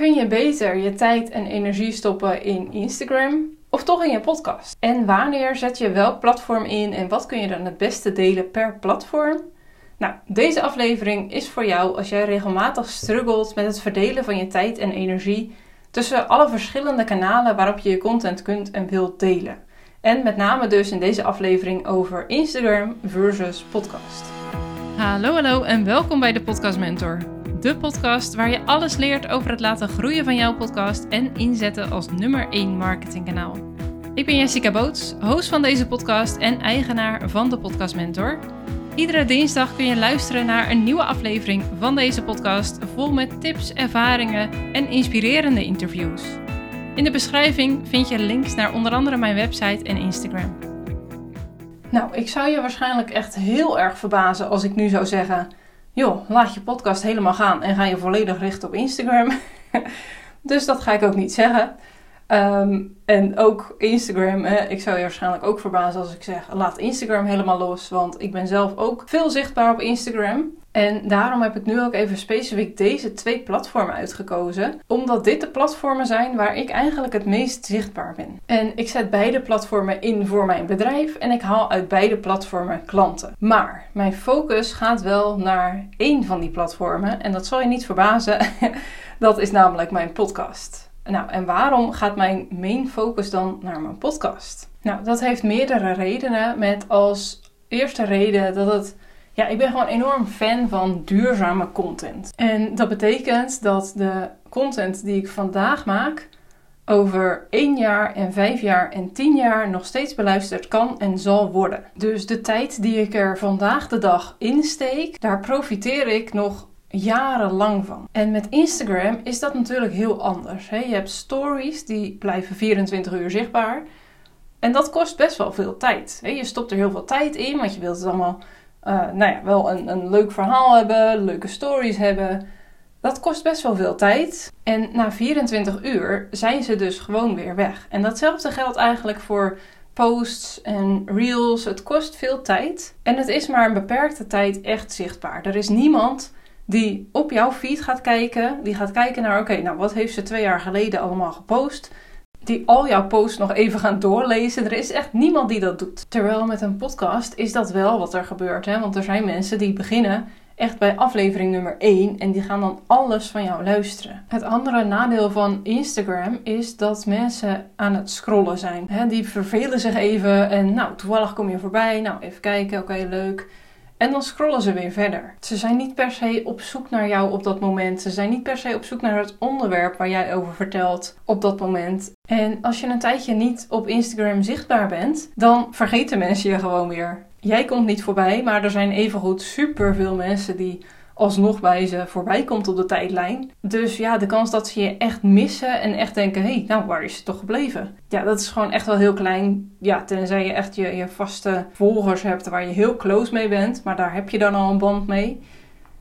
Kun je beter je tijd en energie stoppen in Instagram of toch in je podcast? En wanneer zet je welk platform in en wat kun je dan het beste delen per platform? Nou, deze aflevering is voor jou als jij regelmatig struggelt met het verdelen van je tijd en energie tussen alle verschillende kanalen waarop je je content kunt en wilt delen. En met name dus in deze aflevering over Instagram versus podcast. Hallo, hallo en welkom bij de Podcast Mentor. De podcast waar je alles leert over het laten groeien van jouw podcast en inzetten als nummer 1 marketingkanaal. Ik ben Jessica Boots, host van deze podcast en eigenaar van de Podcast Mentor. Iedere dinsdag kun je luisteren naar een nieuwe aflevering van deze podcast, vol met tips, ervaringen en inspirerende interviews. In de beschrijving vind je links naar onder andere mijn website en Instagram. Nou, ik zou je waarschijnlijk echt heel erg verbazen als ik nu zou zeggen: joh, laat je podcast helemaal gaan en ga je volledig richten op Instagram. dus dat ga ik ook niet zeggen. Ehm, en ook Instagram, hè, ik zou je waarschijnlijk ook verbazen als ik zeg: laat Instagram helemaal los. Want ik ben zelf ook veel zichtbaar op Instagram. En daarom heb ik nu ook even specifiek deze twee platformen uitgekozen. Omdat dit de platformen zijn waar ik eigenlijk het meest zichtbaar ben. En ik zet beide platformen in voor mijn bedrijf en ik haal uit beide platformen klanten. Maar mijn focus gaat wel naar één van die platformen. En dat zal je niet verbazen. dat is namelijk mijn podcast. Nou, en waarom gaat mijn main focus dan naar mijn podcast? Nou, dat heeft meerdere redenen. Met als eerste reden dat het. Ja, ik ben gewoon enorm fan van duurzame content. En dat betekent dat de content die ik vandaag maak over 1 jaar en 5 jaar en 10 jaar nog steeds beluisterd kan en zal worden. Dus de tijd die ik er vandaag de dag in steek, daar profiteer ik nog jarenlang van. En met Instagram is dat natuurlijk heel anders. Hè? Je hebt stories die blijven 24 uur zichtbaar. En dat kost best wel veel tijd. Hè? Je stopt er heel veel tijd in, want je wilt het allemaal uh, nou ja, wel een, een leuk verhaal hebben, leuke stories hebben. Dat kost best wel veel tijd. En na 24 uur zijn ze dus gewoon weer weg. En datzelfde geldt eigenlijk voor posts en reels. Het kost veel tijd. En het is maar een beperkte tijd echt zichtbaar. Er is niemand die op jouw feed gaat kijken. Die gaat kijken naar, oké, nou wat heeft ze twee jaar geleden allemaal gepost? Die al jouw posts nog even gaan doorlezen. Er is echt niemand die dat doet. Terwijl met een podcast is dat wel wat er gebeurt. Hè? Want er zijn mensen die beginnen echt bij aflevering nummer 1 en die gaan dan alles van jou luisteren. Het andere nadeel van Instagram is dat mensen aan het scrollen zijn. die vervelen zich even en nou, toevallig kom je voorbij. Nou, even kijken, oké, leuk. En dan scrollen ze weer verder. Ze zijn niet per se op zoek naar jou op dat moment. Ze zijn niet per se op zoek naar het onderwerp waar jij over vertelt op dat moment. En als je een tijdje niet op Instagram zichtbaar bent, dan vergeten mensen je gewoon weer. Jij komt niet voorbij, maar er zijn evengoed superveel mensen die alsnog bij ze voorbij komt op de tijdlijn. Dus ja, de kans dat ze je echt missen en echt denken: hé, hey, nou waar is ze toch gebleven? Ja, dat is gewoon echt wel heel klein. Ja, tenzij je echt je, je vaste volgers hebt waar je heel close mee bent, maar daar heb je dan al een band mee.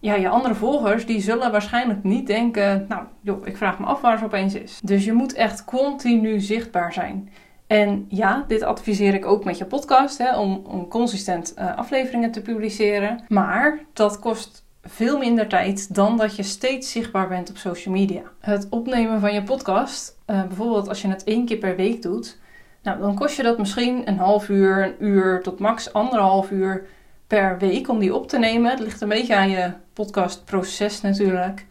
Ja, je andere volgers die zullen waarschijnlijk niet denken: nou, joh, ik vraag me af waar ze opeens is. Dus je moet echt continu zichtbaar zijn. En ja, dit adviseer ik ook met je podcast, hè, om, om consistent uh, afleveringen te publiceren. Maar dat kost veel minder tijd dan dat je steeds zichtbaar bent op social media. Het opnemen van je podcast, uh, bijvoorbeeld als je het één keer per week doet, nou, dan kost je dat misschien een half uur, een uur tot max anderhalf uur per week om die op te nemen. Het ligt een beetje aan je podcastproces natuurlijk.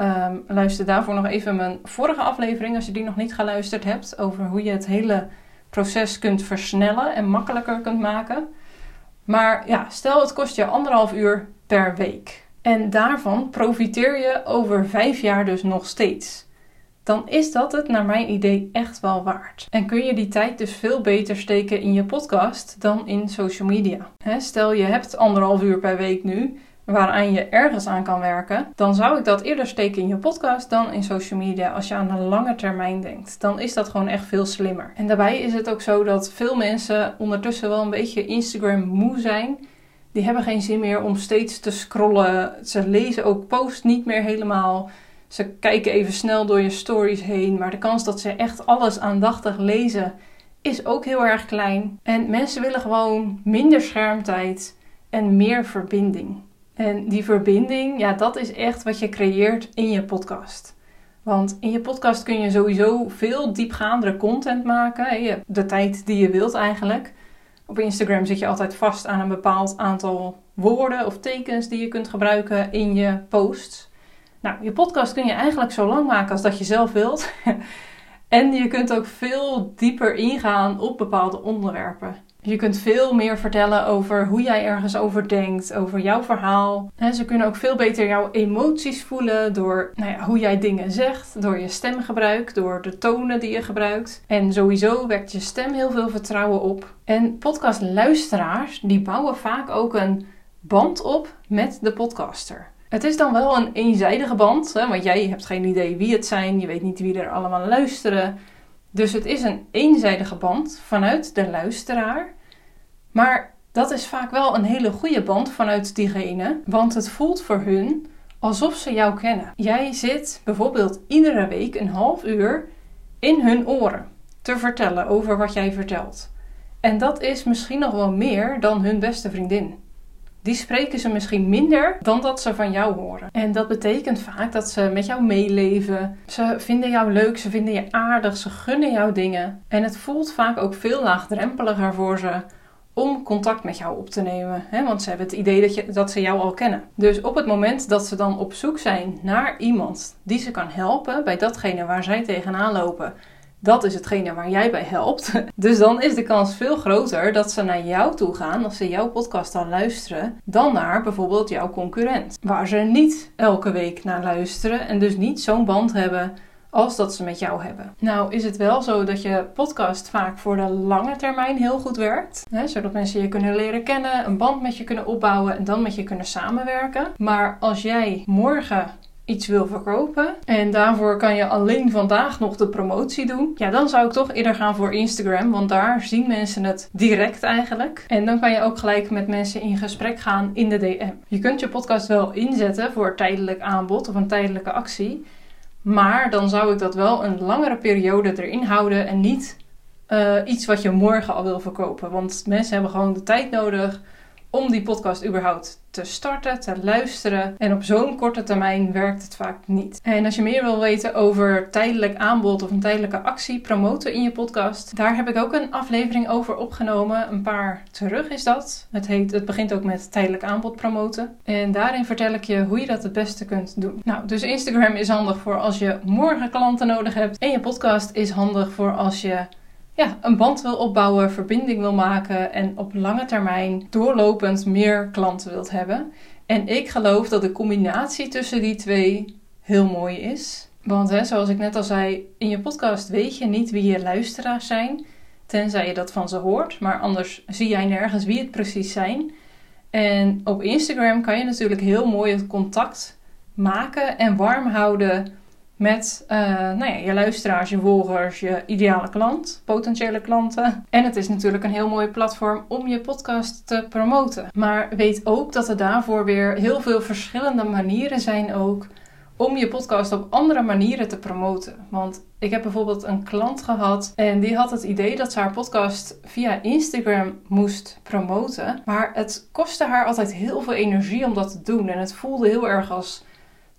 Um, luister daarvoor nog even mijn vorige aflevering, als je die nog niet geluisterd hebt, over hoe je het hele proces kunt versnellen en makkelijker kunt maken. Maar ja, stel het kost je anderhalf uur per week. En daarvan profiteer je over vijf jaar dus nog steeds. Dan is dat het naar mijn idee echt wel waard. En kun je die tijd dus veel beter steken in je podcast dan in social media. stel je hebt anderhalf uur per week nu, waaraan je ergens aan kan werken, dan zou ik dat eerder steken in je podcast dan in social media als je aan de lange termijn denkt. Dan is dat gewoon echt veel slimmer. En daarbij is het ook zo dat veel mensen ondertussen wel een beetje Instagram moe zijn die hebben geen zin meer om steeds te scrollen. Ze lezen ook post niet meer helemaal. Ze kijken even snel door je stories heen. Maar de kans dat ze echt alles aandachtig lezen is ook heel erg klein. En mensen willen gewoon minder schermtijd en meer verbinding. En die verbinding, ja, dat is echt wat je creëert in je podcast. Want in je podcast kun je sowieso veel diepgaandere content maken. De tijd die je wilt eigenlijk. Op Instagram zit je altijd vast aan een bepaald aantal woorden of tekens die je kunt gebruiken in je posts. Nou, je podcast kun je eigenlijk zo lang maken als dat je zelf wilt. en je kunt ook veel dieper ingaan op bepaalde onderwerpen. Je kunt veel meer vertellen over hoe jij ergens over denkt, over jouw verhaal. Ze kunnen ook veel beter jouw emoties voelen door nou ja, hoe jij dingen zegt, door je stemgebruik, door de tonen die je gebruikt. En sowieso wekt je stem heel veel vertrouwen op. En podcastluisteraars die bouwen vaak ook een band op met de podcaster. Het is dan wel een eenzijdige band, hè, want jij hebt geen idee wie het zijn, je weet niet wie er allemaal luisteren. Dus het is een eenzijdige band vanuit de luisteraar. Maar dat is vaak wel een hele goede band vanuit diegene, want het voelt voor hun alsof ze jou kennen. Jij zit bijvoorbeeld iedere week een half uur in hun oren te vertellen over wat jij vertelt. En dat is misschien nog wel meer dan hun beste vriendin die spreken ze misschien minder dan dat ze van jou horen. En dat betekent vaak dat ze met jou meeleven. Ze vinden jou leuk, ze vinden je aardig, ze gunnen jou dingen. En het voelt vaak ook veel laagdrempeliger voor ze om contact met jou op te nemen. Hè? Want ze hebben het idee dat, je, dat ze jou al kennen. Dus op het moment dat ze dan op zoek zijn naar iemand die ze kan helpen bij datgene waar zij tegenaan lopen dat is hetgene waar jij bij helpt. Dus dan is de kans veel groter dat ze naar jou toe gaan als ze jouw podcast dan luisteren, dan naar bijvoorbeeld jouw concurrent. Waar ze niet elke week naar luisteren en dus niet zo'n band hebben als dat ze met jou hebben. Nou is het wel zo dat je podcast vaak voor de lange termijn heel goed werkt. Hè, zodat mensen je kunnen leren kennen, een band met je kunnen opbouwen en dan met je kunnen samenwerken. Maar als jij morgen iets wil verkopen en daarvoor kan je alleen vandaag nog de promotie doen, ja, dan zou ik toch eerder gaan voor Instagram, want daar zien mensen het direct eigenlijk. En dan kan je ook gelijk met mensen in gesprek gaan in de DM. Je kunt je podcast wel inzetten voor tijdelijk aanbod of een tijdelijke actie, maar dan zou ik dat wel een langere periode erin houden en niet uh, iets wat je morgen al wil verkopen. Want mensen hebben gewoon de tijd nodig om die podcast überhaupt te starten, te luisteren. En op zo'n korte termijn werkt het vaak niet. En als je meer wil weten over tijdelijk aanbod of een tijdelijke actie promoten in je podcast, daar heb ik ook een aflevering over opgenomen. Een paar terug is dat. Het, heet, het begint ook met tijdelijk aanbod promoten. En daarin vertel ik je hoe je dat het beste kunt doen. Nou, dus Instagram is handig voor als je morgen klanten nodig hebt. En je podcast is handig voor als je ja, een band wil opbouwen, verbinding wil maken en op lange termijn doorlopend meer klanten wilt hebben. En ik geloof dat de combinatie tussen die twee heel mooi is. Want hè, zoals ik net al zei, in je podcast weet je niet wie je luisteraars zijn, tenzij je dat van ze hoort. Maar anders zie jij nergens wie het precies zijn. En op Instagram kan je natuurlijk heel mooi het contact maken en warm houden met uh, nou ja, je luisteraars, je volgers, je ideale klant, potentiële klanten. En het is natuurlijk een heel mooi platform om je podcast te promoten. Maar weet ook dat er daarvoor weer heel veel verschillende manieren zijn ook om je podcast op andere manieren te promoten. Want ik heb bijvoorbeeld een klant gehad en die had het idee dat ze haar podcast via Instagram moest promoten. Maar het kostte haar altijd heel veel energie om dat te doen en het voelde heel erg als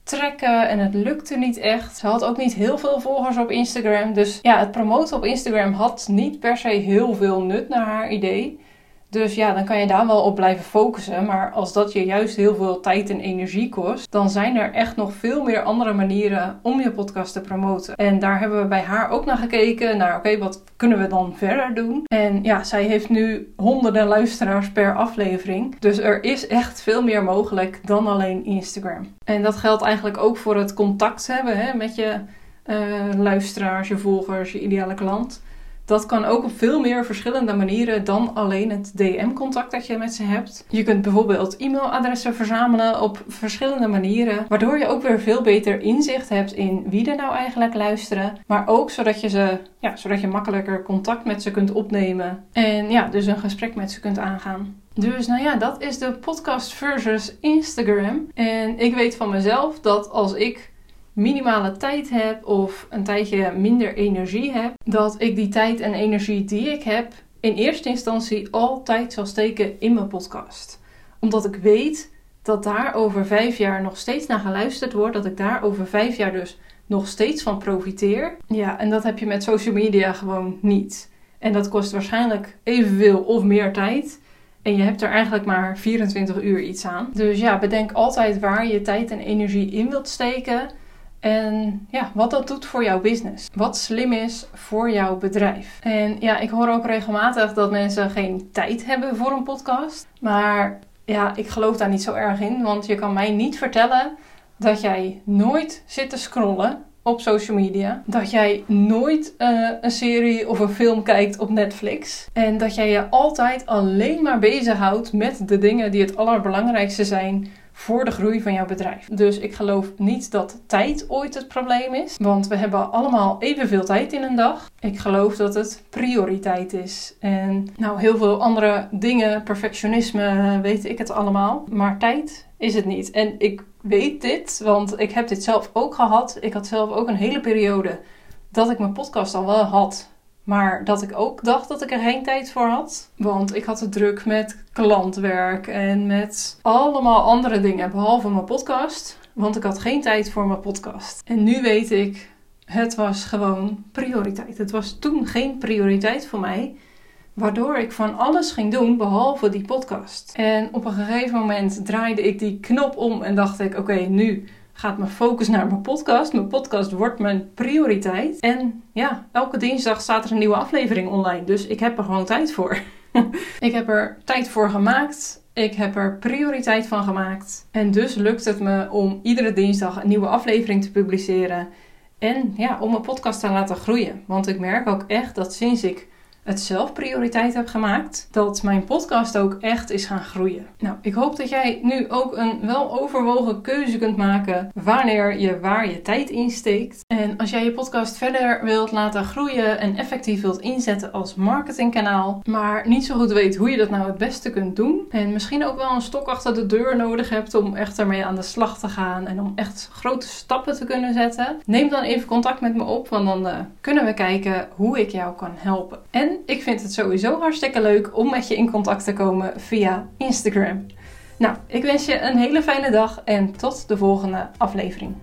trekken en het lukte niet echt. Ze had ook niet heel veel volgers op Instagram. Dus ja, het promoten op Instagram had niet per se heel veel nut naar haar idee. Dus ja, dan kan je daar wel op blijven focussen. Maar als dat je juist heel veel tijd en energie kost, dan zijn er echt nog veel meer andere manieren om je podcast te promoten. En daar hebben we bij haar ook naar gekeken. Naar oké, wat kunnen we dan verder doen? En ja, zij heeft nu honderden luisteraars per aflevering. Dus er is echt veel meer mogelijk dan alleen Instagram. En dat geldt eigenlijk ook voor het contact hebben hè, met je uh, luisteraars, je volgers, je ideale klant. Dat kan ook op veel meer verschillende manieren dan alleen het DM-contact dat je met ze hebt. Je kunt bijvoorbeeld e-mailadressen verzamelen op verschillende manieren, waardoor je ook weer veel beter inzicht hebt in wie er nou eigenlijk luisteren, maar ook zodat je ze, ja, zodat je makkelijker contact met ze kunt opnemen en ja, dus een gesprek met ze kunt aangaan. Dus nou ja, dat is de podcast versus Instagram. En ik weet van mezelf dat als ik minimale tijd heb of een tijdje minder energie heb, dat ik die tijd en energie die ik heb in eerste instantie altijd zal steken in mijn podcast. Omdat ik weet dat daar over vijf jaar nog steeds naar geluisterd wordt, dat ik daar over vijf jaar dus nog steeds van profiteer. Ja, en dat heb je met social media gewoon niet. En dat kost waarschijnlijk evenveel of meer tijd. En je hebt er eigenlijk maar 24 uur iets aan. Dus ja, bedenk altijd waar je tijd en energie in wilt steken. En ja, wat dat doet voor jouw business. Wat slim is voor jouw bedrijf. En ja, ik hoor ook regelmatig dat mensen geen tijd hebben voor een podcast. Maar ja, ik geloof daar niet zo erg in. Want je kan mij niet vertellen dat jij nooit zit te scrollen op social media. Dat jij nooit uh, een serie of een film kijkt op Netflix. En dat jij je altijd alleen maar bezighoudt met de dingen die het allerbelangrijkste zijn voor de groei van jouw bedrijf. Dus ik geloof niet dat tijd ooit het probleem is, want we hebben allemaal evenveel tijd in een dag. Ik geloof dat het prioriteit is. En nou, heel veel andere dingen, perfectionisme, weet ik het allemaal. Maar tijd is het niet. En ik weet dit, want ik heb dit zelf ook gehad. Ik had zelf ook een hele periode dat ik mijn podcast al wel had. Maar dat ik ook dacht dat ik er geen tijd voor had. Want ik had het druk met klantwerk en met allemaal andere dingen. Behalve mijn podcast. Want ik had geen tijd voor mijn podcast. En nu weet ik, het was gewoon prioriteit. Het was toen geen prioriteit voor mij. Waardoor ik van alles ging doen behalve die podcast. En op een gegeven moment draaide ik die knop om en dacht ik: oké, nu gaat mijn focus naar mijn podcast. Mijn podcast wordt mijn prioriteit. En ja, elke dinsdag staat er een nieuwe aflevering online. Dus ik heb er gewoon tijd voor. ik heb er tijd voor gemaakt. Ik heb er prioriteit van gemaakt. En dus lukt het me om iedere dinsdag een nieuwe aflevering te publiceren. En ja, om mijn podcast te laten groeien. Want ik merk ook echt dat sinds ik het zelf prioriteit heb gemaakt, dat mijn podcast ook echt is gaan groeien. Nou, ik hoop dat jij nu ook een wel overwogen keuze kunt maken wanneer je waar je tijd in steekt. En als jij je podcast verder wilt laten groeien en effectief wilt inzetten als marketingkanaal, maar niet zo goed weet hoe je dat nou het beste kunt doen, en misschien ook wel een stok achter de deur nodig hebt om echt ermee aan de slag te gaan en om echt grote stappen te kunnen zetten, neem dan even contact met me op, want dan uh, kunnen we kijken hoe ik jou kan helpen. Ik vind het sowieso hartstikke leuk om met je in contact te komen via Instagram. Nou, ik wens je een hele fijne dag en tot de volgende aflevering.